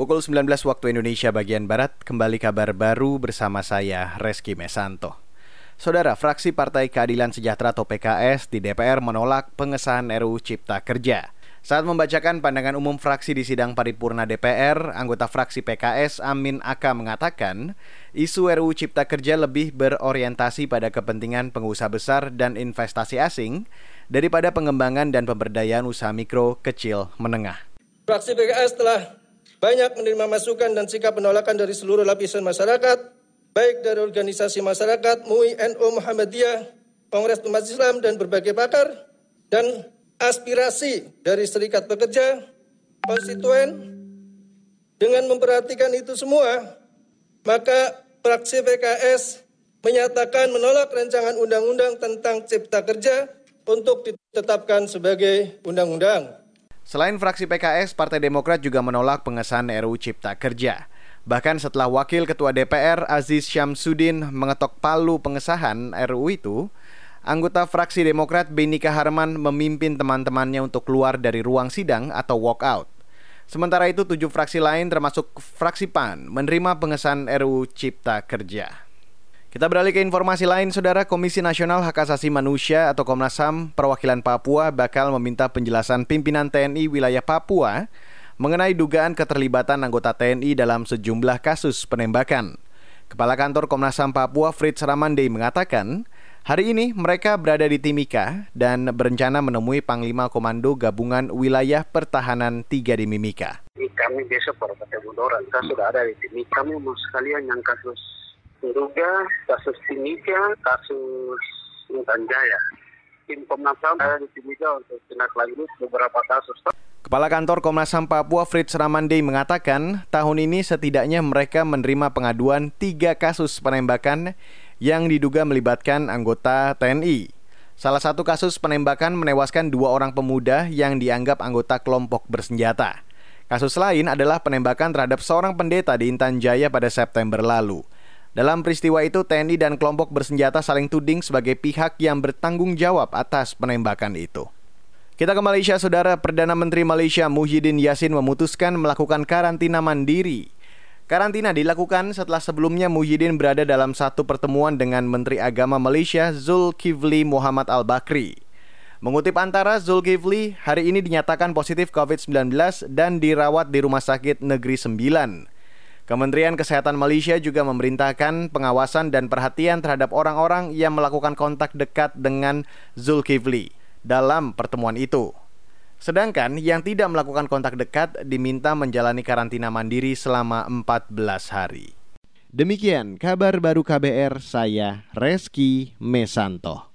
Pukul 19 waktu Indonesia bagian Barat, kembali kabar baru bersama saya, Reski Mesanto. Saudara, fraksi Partai Keadilan Sejahtera atau PKS di DPR menolak pengesahan RUU Cipta Kerja. Saat membacakan pandangan umum fraksi di sidang paripurna DPR, anggota fraksi PKS Amin Aka mengatakan, isu RUU Cipta Kerja lebih berorientasi pada kepentingan pengusaha besar dan investasi asing daripada pengembangan dan pemberdayaan usaha mikro, kecil, menengah. Fraksi PKS telah banyak menerima masukan dan sikap penolakan dari seluruh lapisan masyarakat, baik dari organisasi masyarakat, MUI, NU, Muhammadiyah, Kongres Umat Islam, dan berbagai pakar, dan aspirasi dari serikat pekerja, konstituen. Dengan memperhatikan itu semua, maka fraksi PKS menyatakan menolak rancangan undang-undang tentang cipta kerja untuk ditetapkan sebagai undang-undang. Selain fraksi PKS, Partai Demokrat juga menolak pengesahan RUU Cipta Kerja. Bahkan setelah Wakil Ketua DPR Aziz Syamsuddin mengetok palu pengesahan RUU itu, anggota fraksi Demokrat Benika Harman memimpin teman-temannya untuk keluar dari ruang sidang atau walk out. Sementara itu, tujuh fraksi lain termasuk fraksi PAN menerima pengesahan RUU Cipta Kerja. Kita beralih ke informasi lain, Saudara Komisi Nasional Hak Asasi Manusia atau Komnas HAM perwakilan Papua bakal meminta penjelasan pimpinan TNI wilayah Papua mengenai dugaan keterlibatan anggota TNI dalam sejumlah kasus penembakan. Kepala Kantor Komnas HAM Papua Fritz Ramande mengatakan, hari ini mereka berada di Timika dan berencana menemui Panglima Komando Gabungan Wilayah Pertahanan 3 di Mimika. Kami besok baru ketemu kita sudah ada di Timika. Kami mau sekalian yang kasus Diduga kasus Timika, kasus Intan Jaya. Tim Komnas HAM ada di Timika untuk tindak lanjut beberapa kasus. Kepala Kantor Komnas HAM Papua Fritz Ramande mengatakan tahun ini setidaknya mereka menerima pengaduan tiga kasus penembakan yang diduga melibatkan anggota TNI. Salah satu kasus penembakan menewaskan dua orang pemuda yang dianggap anggota kelompok bersenjata. Kasus lain adalah penembakan terhadap seorang pendeta di Intan Jaya pada September lalu. Dalam peristiwa itu, TNI dan kelompok bersenjata saling tuding sebagai pihak yang bertanggung jawab atas penembakan itu. Kita ke Malaysia, Saudara. Perdana Menteri Malaysia Muhyiddin Yassin memutuskan melakukan karantina mandiri. Karantina dilakukan setelah sebelumnya Muhyiddin berada dalam satu pertemuan dengan Menteri Agama Malaysia Zulkifli Muhammad Al-Bakri. Mengutip antara, Zulkifli hari ini dinyatakan positif COVID-19 dan dirawat di Rumah Sakit Negeri 9. Kementerian Kesehatan Malaysia juga memerintahkan pengawasan dan perhatian terhadap orang-orang yang melakukan kontak dekat dengan Zulkifli dalam pertemuan itu. Sedangkan yang tidak melakukan kontak dekat diminta menjalani karantina mandiri selama 14 hari. Demikian kabar baru KBR saya Reski Mesanto.